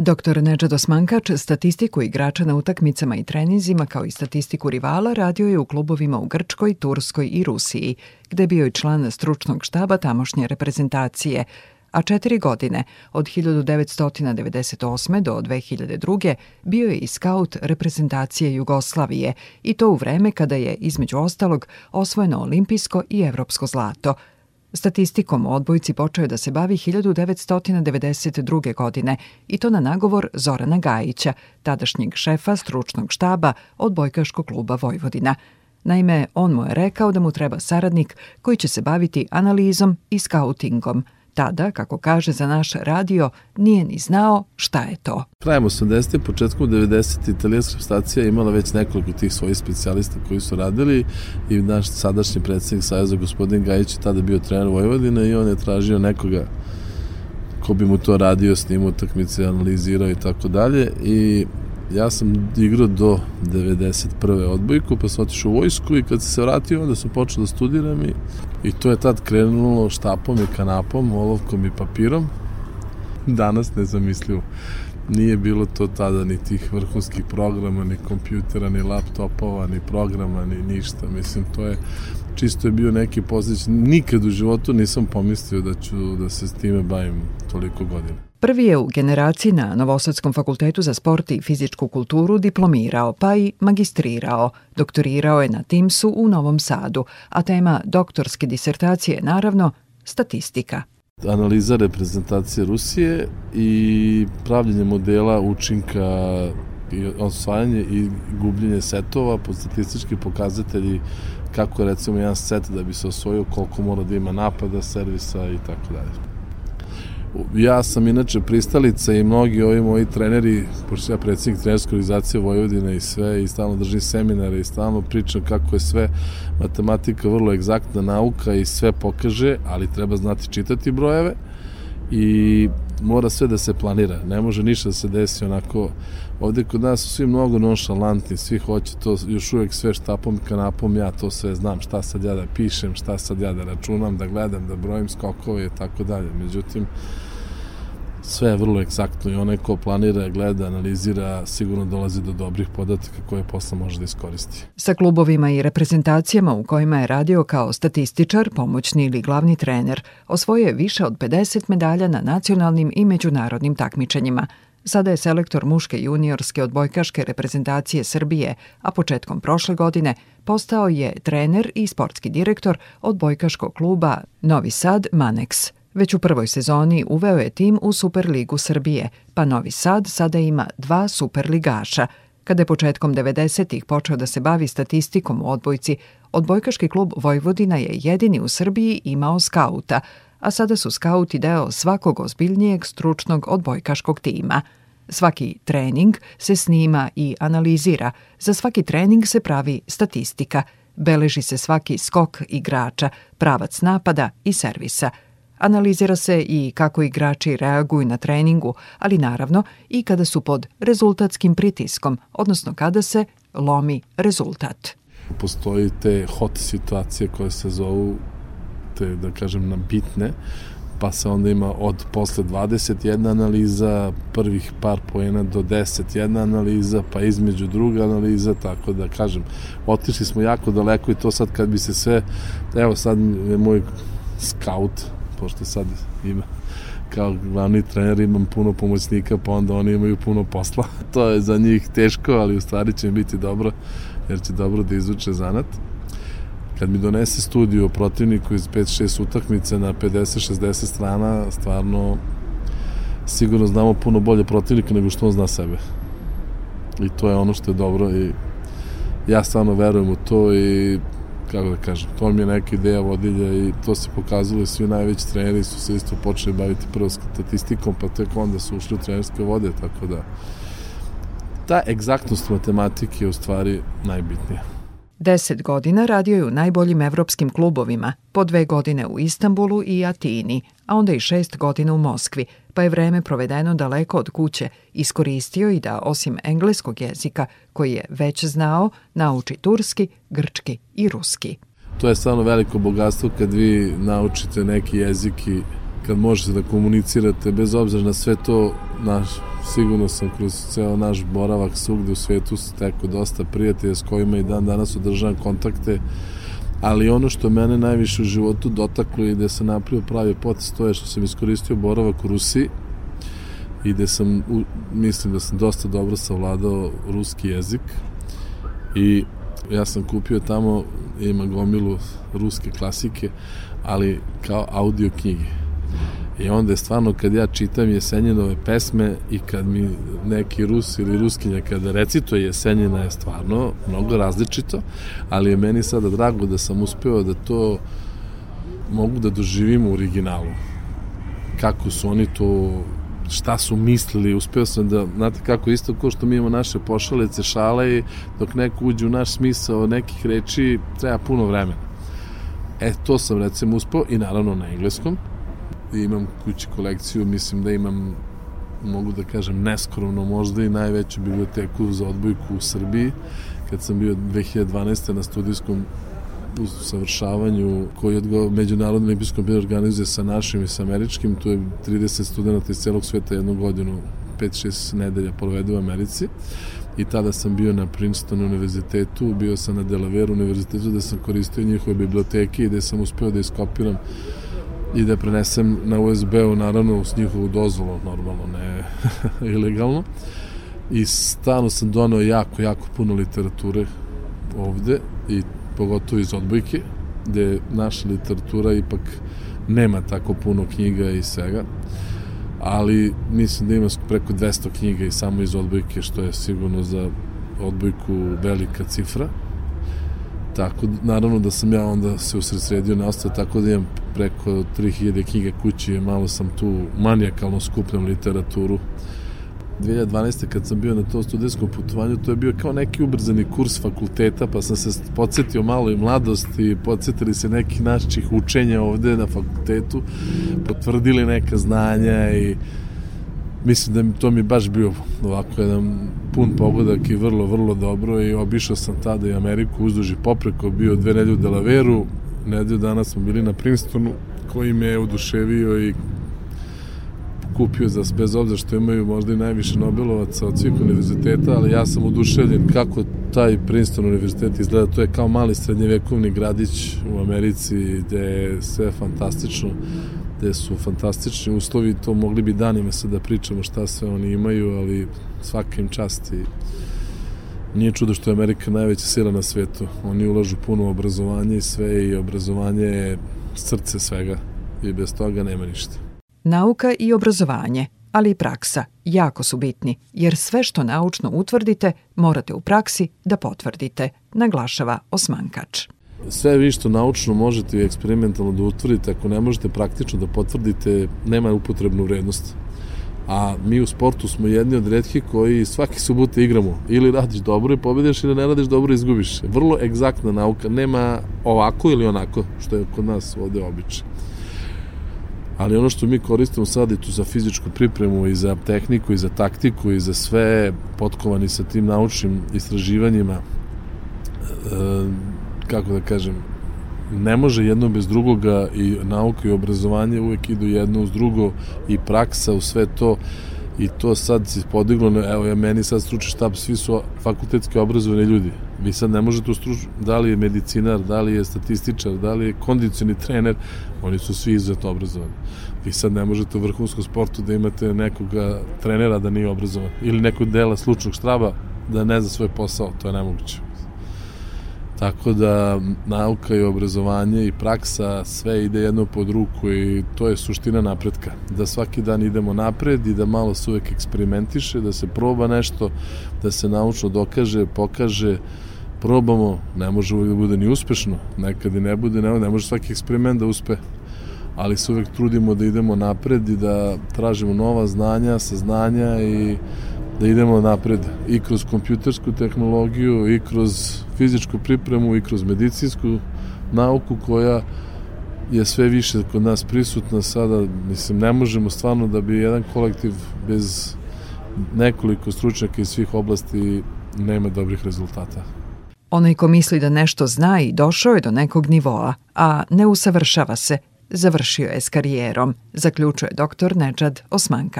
Dr. Nedžad Osmankač statistiku igrača na utakmicama i trenizima kao i statistiku rivala radio je u klubovima u Grčkoj, Turskoj i Rusiji, gde bio i član stručnog štaba tamošnje reprezentacije, a četiri godine, od 1998. do 2002. bio je i skaut reprezentacije Jugoslavije i to u vreme kada je, između ostalog, osvojeno olimpijsko i evropsko zlato – Statistikom o odbojci počeo je da se bavi 1992. godine i to na nagovor Zorana Gajića, tadašnjeg šefa stručnog štaba odbojkaškog kluba Vojvodina. Naime, on mu je rekao da mu treba saradnik koji će se baviti analizom i skautingom – Tada, kako kaže za naš radio, nije ni znao šta je to. Krajem 80. početkom 90. italijanska stacija imala već nekoliko tih svojih specijalista koji su radili i naš sadašnji predsednik Sajeza, gospodin Gajić, je tada bio trener Vojvodine i on je tražio nekoga ko bi mu to radio, s njim utakmice, analizirao i tako dalje i ja sam igrao do 91. odbojku, pa sam otišao u vojsku i kad sam se vratio, onda sam počeo da studiram i, i to je tad krenulo štapom i kanapom, olovkom i papirom. Danas nezamislivo. Nije bilo to tada ni tih vrhunskih programa, ni kompjutera, ni laptopova, ni programa, ni ništa. Mislim, to je čisto je bio neki posljedic. Nikad u životu nisam pomislio da ću da se s time bavim toliko godina. Prvi je u generaciji na Novosadskom fakultetu za sport i fizičku kulturu diplomirao, pa i magistrirao. Doktorirao je na TIMSu u Novom Sadu, a tema doktorske disertacije je naravno statistika. Analiza reprezentacije Rusije i pravljenje modela učinka i osvajanje i gubljenje setova po statistički pokazatelji kako recimo jedan set da bi se osvojio, koliko mora da ima napada, servisa i tako dalje. Ja sam inače pristalica i mnogi ovi moji treneri, pošto ja predsjednik trenerske organizacije Vojvodine i sve, i stalno držim seminare i stalno pričam kako je sve matematika vrlo egzaktna nauka i sve pokaže, ali treba znati čitati brojeve i mora sve da se planira. Ne može ništa da se desi onako. Ovde kod nas su svi mnogo nonšalantni, svi hoće to još uvek sve štapom kanapom, ja to sve znam, šta sad ja da pišem, šta sad ja da računam, da gledam, da brojim skokove i tako dalje. Međutim, sve je vrlo egzaktno i onaj ko planira, gleda, analizira, sigurno dolazi do dobrih podataka koje posle može da iskoristi. Sa klubovima i reprezentacijama u kojima je radio kao statističar, pomoćni ili glavni trener, osvojio je više od 50 medalja na nacionalnim i međunarodnim takmičenjima. Sada je selektor muške juniorske odbojkaške reprezentacije Srbije, a početkom prošle godine postao je trener i sportski direktor odbojkaškog kluba Novi Sad Manex – Već u prvoj sezoni uveo je tim u Superligu Srbije, pa Novi Sad sada ima dva superligaša. Kada je početkom 90-ih počeo da se bavi statistikom u odbojci, odbojkaški klub Vojvodina je jedini u Srbiji imao skauta, a sada su skauti deo svakog ozbiljnijeg stručnog odbojkaškog tima. Svaki trening se snima i analizira, za svaki trening se pravi statistika, beleži se svaki skok igrača, pravac napada i servisa – Analizira se i kako igrači reaguju na treningu, ali naravno i kada su pod rezultatskim pritiskom, odnosno kada se lomi rezultat. Postoji te hot situacije koje se zovu te, da kažem, nam bitne, pa se onda ima od posle 21 analiza, prvih par poena do 10 jedna analiza, pa između druga analiza, tako da kažem, otišli smo jako daleko i to sad kad bi se sve, evo sad je moj scout pošto sad ima kao glavni trener imam puno pomoćnika, pa onda oni imaju puno posla. to je za njih teško, ali u stvari će im biti dobro, jer će dobro da izuče zanat. Kad mi donese studiju o protivniku iz 5-6 utakmice na 50-60 strana, stvarno sigurno znamo puno bolje protivnika nego što on zna sebe. I to je ono što je dobro i ja stvarno verujem u to i kako da kažem, to mi je neka ideja vodilja i to se pokazalo svi najveći treneri su se isto počeli baviti prvo statistikom, pa tek onda su ušli u trenerske vode, tako da ta egzaktnost matematike je u stvari najbitnija. Deset godina radio je u najboljim evropskim klubovima, po dve godine u Istanbulu i Atini, a onda i šest godina u Moskvi, pa je vreme provedeno daleko od kuće iskoristio i da osim engleskog jezika, koji je već znao, nauči turski, grčki i ruski. To je stvarno veliko bogatstvo kad vi naučite neki jezik i kad možete da komunicirate bez obzira na sve to, na sigurno sam kroz ceo naš boravak svugde u svetu steko dosta prijatelja s kojima i dan danas održavam kontakte, ali ono što mene najviše u životu dotaklo i da sam napravio pravi potes, to je što sam iskoristio boravak u Rusiji i da sam, mislim da sam dosta dobro savladao ruski jezik i ja sam kupio tamo, ima gomilu ruske klasike, ali kao audio knjige. I onda je stvarno kad ja čitam Jesenjinove pesme i kad mi neki Rus ili Ruskinja kada recituje Jesenjina je stvarno mnogo različito, ali je meni sada drago da sam uspeo da to mogu da doživim u originalu. Kako su oni to šta su mislili, uspeo sam da, znate kako, isto ko što mi imamo naše pošalice, šale i dok neko uđe u naš smisao nekih reči, treba puno vremena. E, to sam recimo uspeo i naravno na engleskom. I imam kući kolekciju, mislim da imam mogu da kažem neskromno možda i najveću biblioteku za odbojku u Srbiji kad sam bio 2012. na studijskom usavršavanju koji odgo Međunarodni olimpijski komitet organizuje sa našim i sa američkim, tu je 30 studenta iz celog sveta jednu godinu 5-6 nedelja provede u Americi i tada sam bio na Princeton univerzitetu, bio sam na Delaware univerzitetu gde sam koristio njihove biblioteke i gde sam uspeo da iskopiram i da prenesem na USB-u, naravno uz njihovu dozvolu, normalno, ne ilegalno. I stano sam donao jako, jako puno literature ovde i pogotovo iz odbojke, gde naša literatura ipak nema tako puno knjiga i svega, ali mislim da ima preko 200 knjiga i samo iz odbojke, što je sigurno za odbojku velika cifra. Tako, naravno da sam ja onda se usredsredio na ostao, tako da imam preko 3000 knjiga kući, malo sam tu manijakalno skupljam literaturu 2012. kad sam bio na tom studijskom putovanju, to je bio kao neki ubrzani kurs fakulteta, pa sam se podsjetio malo i mladosti, podsjetili se nekih naših učenja ovde na fakultetu, potvrdili neka znanja i mislim da to mi baš bio ovako jedan pun pogodak i vrlo, vrlo dobro i obišao sam tada i Ameriku uzduži popreko, bio dve nedelje u Delaveru, nedelju dana smo bili na Princetonu, koji me je oduševio i kupio za bez obzira što imaju možda i najviše Nobelovaca od svih univerziteta, ali ja sam oduševljen kako taj Princeton univerzitet izgleda, to je kao mali srednjevekovni gradić u Americi gde je sve fantastično, gde su fantastični uslovi, to mogli bi danima se da pričamo šta sve oni imaju, ali svaka im čast i nije čudo što je Amerika najveća sila na svetu. Oni ulažu puno u obrazovanje i sve i obrazovanje je srce svega i bez toga nema ništa. Nauka i obrazovanje, ali i praksa, jako su bitni, jer sve što naučno utvrdite morate u praksi da potvrdite, naglašava Osmankač. Sve vi što naučno možete i eksperimentalno da utvrdite, ako ne možete praktično da potvrdite, nema upotrebnu vrednost. A mi u sportu smo jedni od redkih koji svaki subute igramo. Ili radiš dobro i pobediš ili ne radiš dobro i izgubiš. Vrlo egzaktna nauka. Nema ovako ili onako, što je kod nas ovde običaj ali ono što mi koristimo sad i tu za fizičku pripremu i za tehniku i za taktiku i za sve potkovani sa tim naučnim istraživanjima e, kako da kažem ne može jedno bez drugoga i nauka i obrazovanje uvek idu jedno uz drugo i praksa u sve to i to sad se podiglo, evo ja meni sad stručni štab, svi su fakultetski obrazovani ljudi. Vi sad ne možete ustruč, da li je medicinar, da li je statističar, da li je kondicioni trener, oni su svi izuzetno obrazovani. Vi sad ne možete u vrhunskom sportu da imate nekoga trenera da nije obrazovan ili nekog dela slučnog štraba da ne zna svoj posao, to je nemoguće. Tako da nauka i obrazovanje i praksa sve ide jedno pod ruku i to je suština napretka. Da svaki dan idemo napred i da malo se uvek eksperimentiše, da se proba nešto, da se naučno dokaže, pokaže, probamo, ne može uvijek da bude ni uspešno, nekad i ne bude, ne, ne može svaki eksperiment da uspe, ali se uvek trudimo da idemo napred i da tražimo nova znanja, saznanja i da idemo napred i kroz kompjutersku tehnologiju i kroz fizičku pripremu i kroz medicinsku nauku koja je sve više kod nas prisutna sada, mislim, ne možemo stvarno da bi jedan kolektiv bez nekoliko stručnjaka iz svih oblasti nema dobrih rezultata. Onaj ko misli da nešto zna i došao je do nekog nivoa, a ne usavršava se, završio je s karijerom, zaključuje doktor Nedžad Osmankač.